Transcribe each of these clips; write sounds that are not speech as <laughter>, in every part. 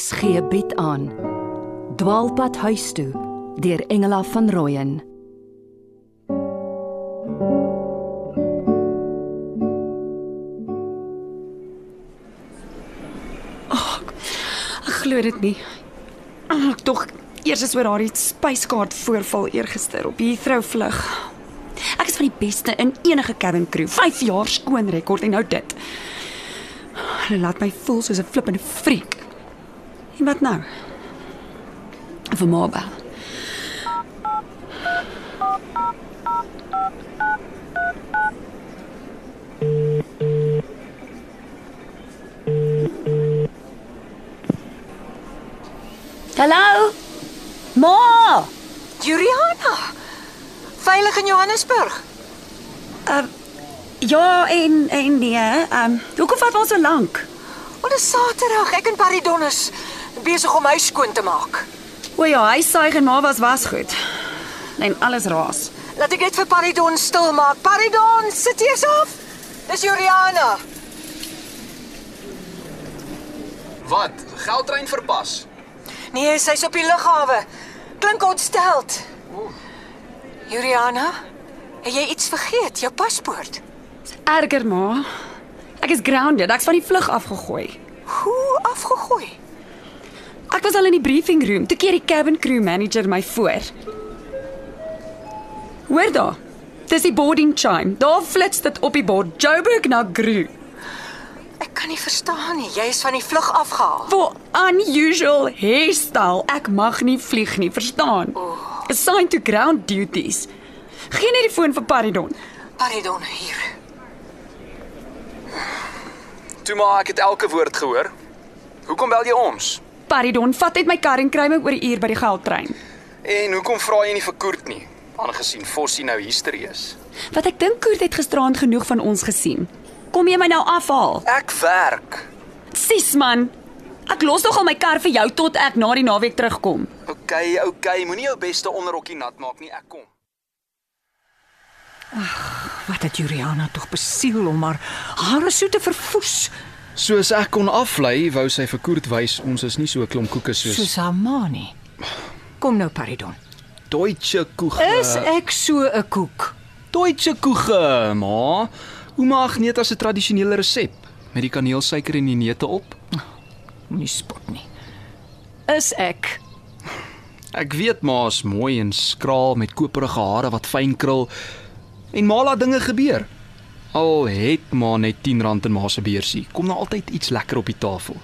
RSG bied aan Dwaalpad huis toe deur Engela van Rooyen Ek glo dit nie. Ek tog eers is oor haar spyskaart voorval eergister op Heathrow vlug. Ek is van die beste in enige cabin crew. 5 jaar skoon rekord en nou dit. Hulle laat my voel soos 'n flippende freak. Wat nou? Vir Mabel. Hallo? Ma! Juliana. Veilig in Johannesburg. Ja en en nee, ehm um, hoekom vat ons so lank? Wat is Saterdag? Ek en is besig om huis skoon te maak. O ja, hy suig en ma was was goed. En alles raas. Laat ek net vir Paridon stil maak. Paridon, sit eers af. Dis Juliana. Wat? Geldtrein verpas. Nee, sy's op die lughawe. Klink ontsteld. Juliana, het jy iets vergeet? Jou paspoort. Erger ma. Ek is grounded. Ek's van die vlug afgegooi. Hoe afgegooi? Ek was al in die briefing room toe keer die cabin crew manager my voor. Hoor daar. Dis die boarding chime. Daar flits dit op die bord. Joburg na Groo. Ek kan nie verstaan nie. Jy is van die vlug afgehaal. For unusual hairstyle. Ek mag nie vlieg nie, verstaan? Assigned to ground duties. Geen net die foon vir Paridon. Paridon hier. Toe maar ek het elke woord gehoor. Hoekom bel jy ons? Paridon, vat net my kar en kry my oor 'n uur by die geldtrein. En hoekom vra jy nie vir Koert nie? Aangesien Fossie nou hysterie is. Wat ek dink Koert het gisteraand genoeg van ons gesien. Kom jy my nou afhaal? Ek werk. Sis man. Ek los nog al my kar vir jou tot ek na die naweek terugkom. OK, OK, moenie jou beste onderrokkie nat maak nie. Ek kom. Wat het Juliana tog besiel om haar hare so te verfoes, Soos ek kon aflei, wou sy vir Koert wys ons is nie so 'n klomp koeke soos soos haar ma nie. Kom nou, Paridon. Deutsche Kuche. Is ek so 'n koek? Deutsche Kuche, ma. Ouma Agneta se tradisionele resep met die kaneelsuiker en die neute op. Moenie spot nie. Is ek Ek weet ma is mooi en skraal met koperige hare wat fyn krul en ma laat dinge gebeur. Al het ma net R10 in ma se beursie, kom daar altyd iets lekker op die tafel.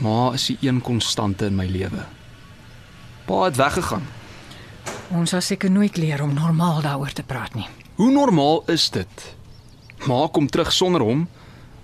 Ma is die een konstante in my lewe. Pa het weggegaan. ons sal seker nooit leer om normaal daaroor te praat nie. Hoe normaal is dit? Ma kom terug sonder hom.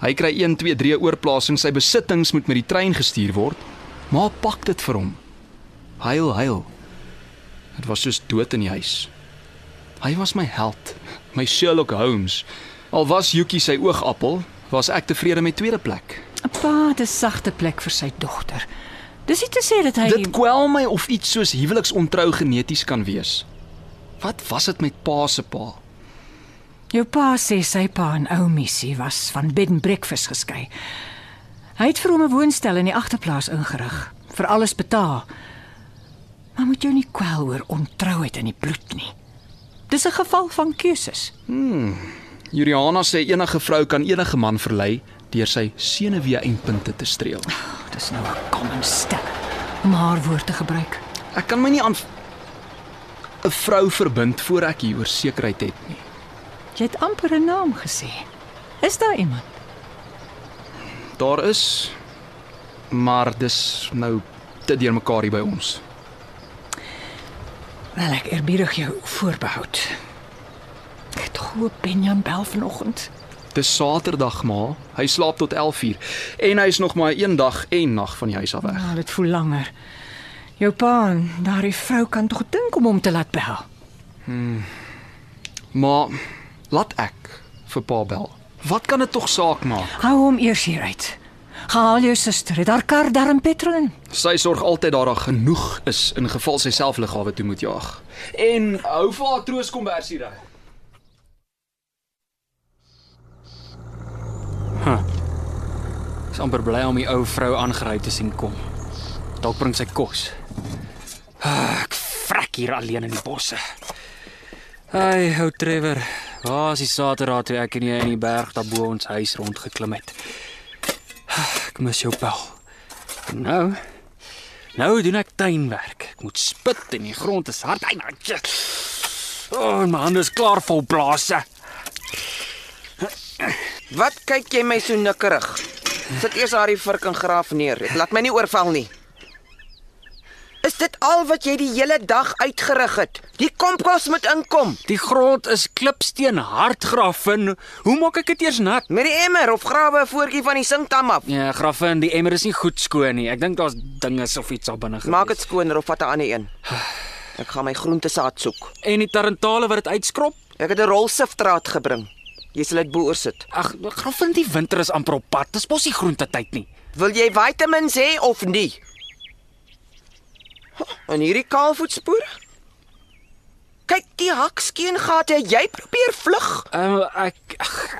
Hy kry 1 2 3 oorplasing, sy besittings moet met die trein gestuur word. Ma pak dit vir hom. Huil, huil. Dit was soos dood in die huis. Hy was my held, my Sherlock Holmes. Al was Yuki sy oogappel, was ek tevrede met tweede plek. 'n Pa het 'n sagte plek vir sy dogter. Dis nie te sê dat hy Dit kwel my of iets soos huweliksontrou geneties kan wees. Wat was dit met pa se pa? Jou pa sê sy pa en ou Missie was van bed and breakfast geskei. Hy het vir hom 'n woonstel in die agterplaas ingerig, vir alles betaal. Maar moet jou nie kwel oor ontrouheid in die bloed nie. Dis 'n geval van keuses. Juliana sê enige vrou kan enige man verlei deur sy senuwee eindpunte te streel. Dis nou 'n common step om haar woord te gebruik. Ek kan my nie aan 'n vrou verbind voor ek hieroor sekerheid het nie. Jy het amper 'n naam gesê. Is daar iemand? Daar is maar dis nou te deurmekaar hier by ons. Wel ek eerbiedig jou voorbehoud. Ek het gehoop Benjan bel vanoggend. Dis Saterdag maar. Hy slaap tot 11uur en hy is nog maar een dag en nag van die huis af weg. Nou, dit voel langer. Jou pa daardie vrou kan tog dink om hom te laat bel. Maar laat ek vir pa bel. Wat kan dit tog saak maak? Hou hom eers hier uit. Haal jou suster, het haar kar darm petrol in. Sy sorg altyd dat daar genoeg is in geval sy self lughawe toe moet jaag. En hou vir haar trooskombersie reg. Ek's amper bly om die ou vrou aangery te sien kom. Dalk bring sy kos. Ah, Ek vrek hier alleen in die bosse. Ai, ou Trevor, waar is die Saterdag toe ek en jy in die berg daar bo ons huis rondgeklim het? <sighs> Ek mis jou. En Nou Nou doen ek tuinwerk. Ek moet spit en die grond is hard. Ai, nou. O, oh, my hande is klaar vol blaase. Wat kyk jy my so nikkerig? Sit eers die vurk en graaf neer. Laat my nie oorval nie. Dit al wat jy die hele dag uitgerig het? Die kompos moet inkom Die grond is klipsteen hard grafin. Hoe maak ek dit eers nat? met die emmer of grawe 'n voetjie van die sinkdam af. Ja, grafin, die emmer is nie goed skoon nie. Ek dink daar's dinge of iets al binne gewees. Maak dit skoner of vat 'n ander een. Ek gaan my groentesaad soek. en die tarantale wat dit uitskrob? Ek het 'n rol siftraad gebring. Jy sal dit boor sit. Ag, grafin, die winter is amper op pad. Dis mos nie groentetyd nie. Wil jy vitamins hê of nie? En hierdie kaalvoetspoor? Kyk die hakskeengate, jy probeer vlug. Ehm um, ek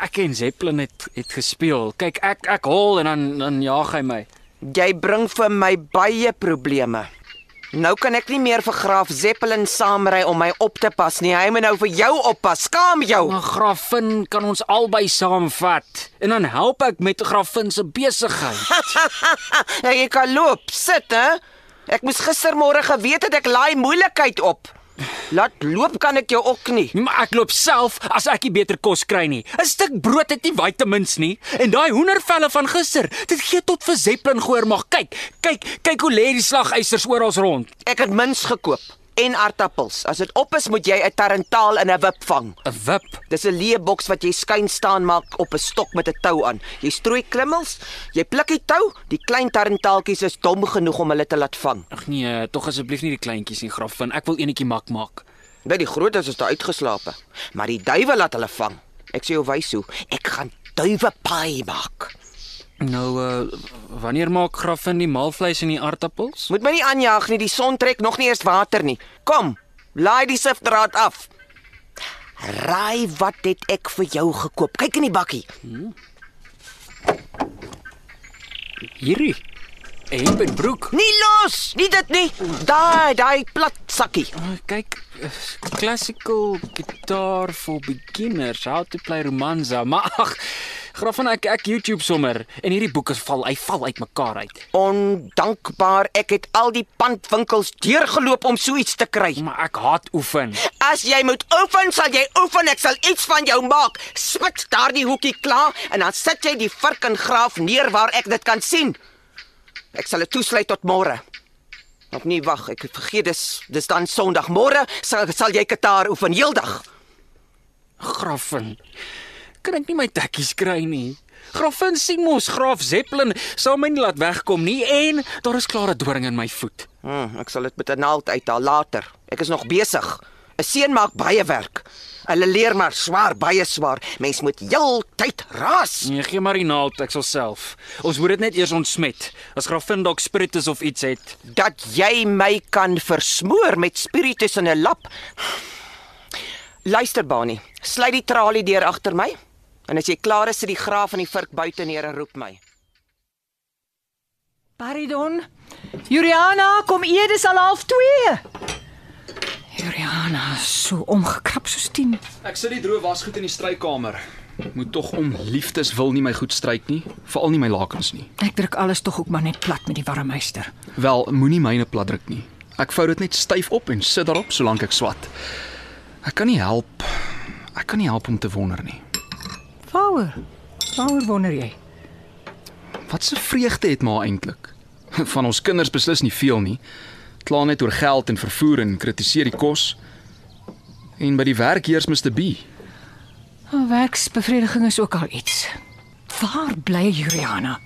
ek en Zeppelin het het gespeel. Kyk, ek ek hol en dan dan jaag hy my. Jy bring vir my baie probleme. Nou kan ek nie meer vir Graaf Zeppelin saamry om my op te pas nie. Hy moet nou vir jou oppas. Skaam jou. Maar grafin kan ons albei saamvat en dan help ek met grafin se besigheid. <laughs> jy kan loop, sit hè. Ek moes gistermôre geweet het ek laai moeilikheid op. Laat loop kan ek jou ook nie. Maar ek loop self as ek nie beter kos kry nie. 'n Stuk brood het nie vitamins nie en daai hoendervelle van gister, dit gee tot vir Zeppelin gehoor mag. Kyk, kyk, kyk hoe lê die slagysters oral rond. Ek het mins gekoop en aartappels. As dit op is, moet jy 'n tarantaal in 'n wip vang. 'n Wip. Dis 'n leeboks wat jy skyn staan maak op 'n stok met 'n tou aan. Jy strooi klimmels, jy pluk die tou, die klein tarantaaltjies is dom genoeg om hulle te laat vang. Ag nee, tog asseblief nie die kleintjies nie, grafin. Ek wil enetjie mak maak. By die grootes is daar uitgeslape, maar die duwe laat hulle vang. Ek sê jou wys hoe. Ek gaan duwe paai maak. Nou uh wanneer maak grafin die maalvleis en die aartappels? Moet my nie aanjaag nie, die son trek nog nie eers water nie. Kom, laai die sifdraad af. Raai wat het ek vir jou gekoop? Kyk in die bakkie. Hierdie. 'n Hemp en broek. Nie los, nie dit nie. Daai, daai plat sakkie. Oh, kyk, eh, classical guitar for beginners, how to play romanza. Maar ag, grafin ek ek YouTube sommer en hierdie boeke val, hy val uitmekaar uit. Ondankbaar, ek het al die pandwinkels deurgeloop om so iets te kry. Maar ek haat oefen. As jy moet oefen, sal jy oefen. Ek sal iets van jou maak. Spit daardie hoekie klaar en dan sit jy die vark en graaf neer waar ek dit kan sien. Ek sal dit toesluit tot môre. Of nee, wag, ek het vergeet dis dis dan Sondag. Môre sal sal jy Katar oefen heeldag. Grafin. Kan ek nie my tekkies kry nie? Grafin sien mos Graaf Zeppelin sal my nie laat wegkom nie en daar is klare doring in my voet. Hm, ek sal dit met 'n naald uithaal later. Ek is nog besig. 'n Seun maak baie werk. Hulle leer maar swaar, baie swaar. Mens moet heeltyd raas. Nee, gee maar die naald, ek sal self. Ons moet dit net eers ontsmet. As Grafin dalk spiritus of iets het. dat jy my kan versmoor met spiritus in 'n lap. Luister Bani, sluit die tralie deur agter my. En as jy klaar is, sit die graaf en die vurk buite neer en roep my. Paridon. Juliana, kom eers dis al half 2. Juliana, so omgekrap soos 10. Ek sit die droë wasgoed in die strykamer. Moet tog om liefdeswil nie my goed stryk nie, veral nie my lakens nie. Ek druk alles tog ook maar net plat met die warmmeester. Wel, moenie myne plat druk nie. Ek vou dit net styf op en sit daarop solank ek swat. Ek kan nie help. Ek kan nie help om te wonder nie. Waaroor? Waaroor wonder jy? Wat se vreugde het ma eintlik? <laughs> Van ons kinders beslis nie veel nie. Kla net oor geld en vervoer en kritiseer die kos. En by die werk heers Mr B. Oh, werksbevrediging is ook al iets. Waar bly Juliana?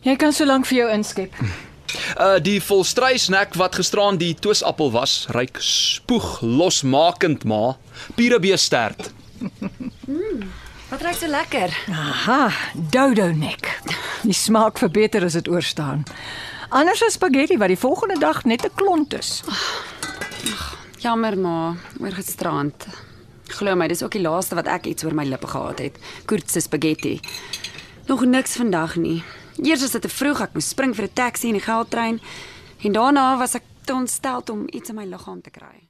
Jy kan so lank vir jou inskep. <laughs> Uh die volstrysnek wat gisteraan die twisappel was, ryk spoeg losmakend ma. Pure beestert. <laughs> Wat ruik so lekker? Aha, dodo nek. Die smaak verbeter as dit oorstaan. Anders as spaghetti wat die volgende dag net 'n klont is. Jammer ma, oor gisterand. Glo my, dis ook die laaste wat ek iets oor my lippe gehad het. Koortse spaghetti. Nog niks vandag nie. Eers was dit te vroeg, ek moes spring vir 'n taxi en die geldtrein. En daarna was ek te ontstel om iets in my liggaam te kry.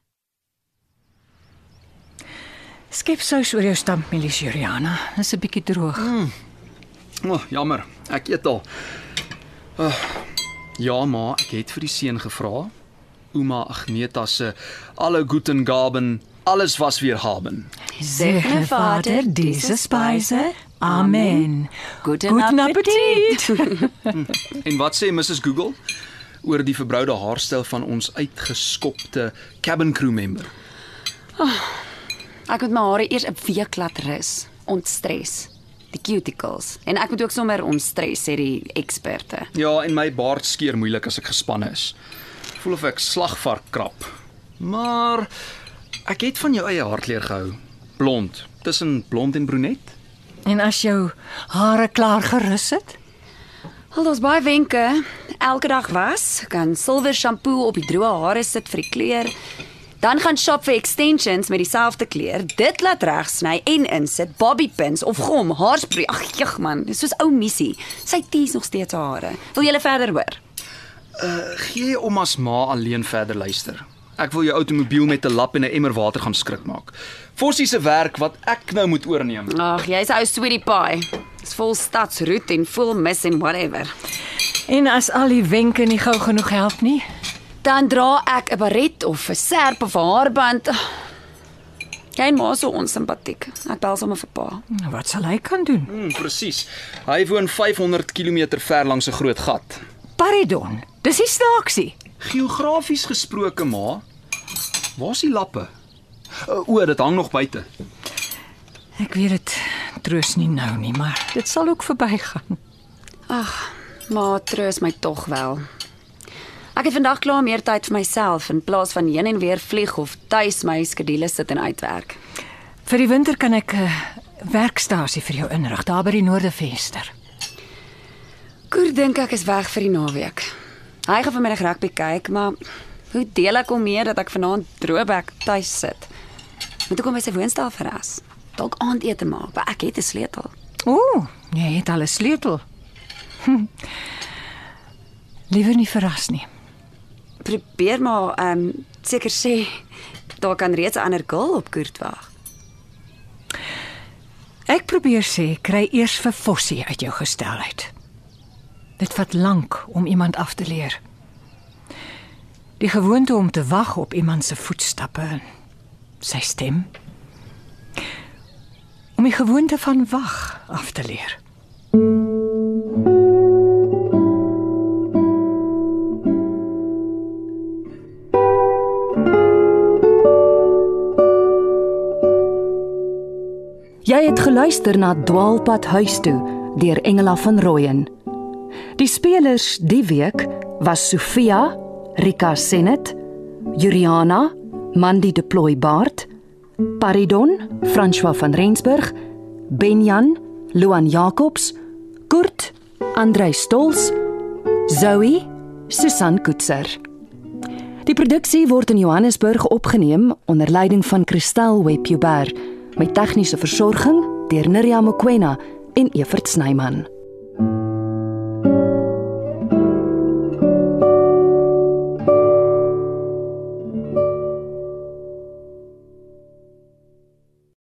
Skep sous oor jou stampmielies, Juliana. Dis 'n bietjie droog. Mm. O, oh, jammer. Ek eet al. Uh, ja, ma, ek het vir die seun gevra. Ouma Agneta se alle guten Gaben, alles was wir haben. Segne Vater diese Speise. Amen. Guten, Guten Appetit. En wat sê Mrs Google oor die verbroude haarstyl van ons uitgeskopte cabin crew member? Ek moet my hare eers 'n week laat rus, ontstres. Die cuticles. En ek moet ook sommer ontstres sê die eksperte. Ja, en my baard skeer moeilik as ek gespanne is. Voel of ek slagvark krap. Maar ek het van jou eie haarkleur gehou. Blond, tussen blond en brunet. En as jou hare klaar gerus het? Al ons baie wenke. Elke dag was, kan silwer shampoo op die droë hare sit vir die kleur. Dan gaan shop vir extensions met dieselfde kleur. Dit laat regsny en insit bobby pins of gom, haarspray. Ag, jig man, dis soos ou missie. Sy tees nog steeds haar hare. Wil jy verder hoor? Gee jy oumas ma alleen verder luister. Ek wil jou outomobiel met 'n lap en 'n emmer water gaan skrik maak. Fossie se werk wat ek nou moet oorneem. Ag, jy's ou sweetie pie. Dis vol stadsroet en vol mis en whatever. En as al die wenke nie gou genoeg help nie, Dan dra ek 'n baret of 'n serp of 'n haarband. Jy en ma so onsimpatiek. Ek bel sommer vir pa. wat sal hy kan doen? Hmm, presies. Hy woon 500 km ver langs 'n groot gat. Paridon. Dis die snaaksie. Geografies gesproke, ma, waar's die lappe? O, o, dit hang nog buite. Ek weet dit troos nie nou nie, maar dit sal ook verbygaan. Maar troos my tog wel. Ek het vandag klaar meer tyd vir myself in plaas van heen en weer vlieg of tuis my skedules sit en uitwerk. Vir die winter kan ek 'n werkstasie vir jou inrig daar by die Noordervenster. Koer dink ek is weg vir die naweek. Hy gaan vanmiddag rugby kyk, maar hoe deel ek hom mee dat ek vanaand droobek tuis sit? Moet ek hom by sy woonstel verras? Dalk aandete maak, maar ek het 'n sleutel. Ooh, jy het al 'n sleutel. Hm. Liewer nie verras nie. Probeer maar ehm um, seker sê daar kan reeds 'n ander girl op koert wag. Ek probeer sê kry eers vir Fossie uit jou gestelheid. Dit vat lank om iemand af te leer. Die gewoonte om te wag op iemand se voetstappe, en sy stem. Om die gewoonte van wag af te leer. Jy het geluister na Dwaalpad huis toe deur Engela van Rooyen. Die spelers die week was Sofia, Rika Senet, Juliana, Mandy de Plooi Baard, Paridon, François van Rensburg, Benjan, Luan Jacobs, Kurt, Andrei Stols, Zoe, Susan Koetser. Die produksie word in Johannesburg opgeneem onder leiding van Christel Webjuber met tegniese versorging deur Nirja Mkwena en Evert Snyman.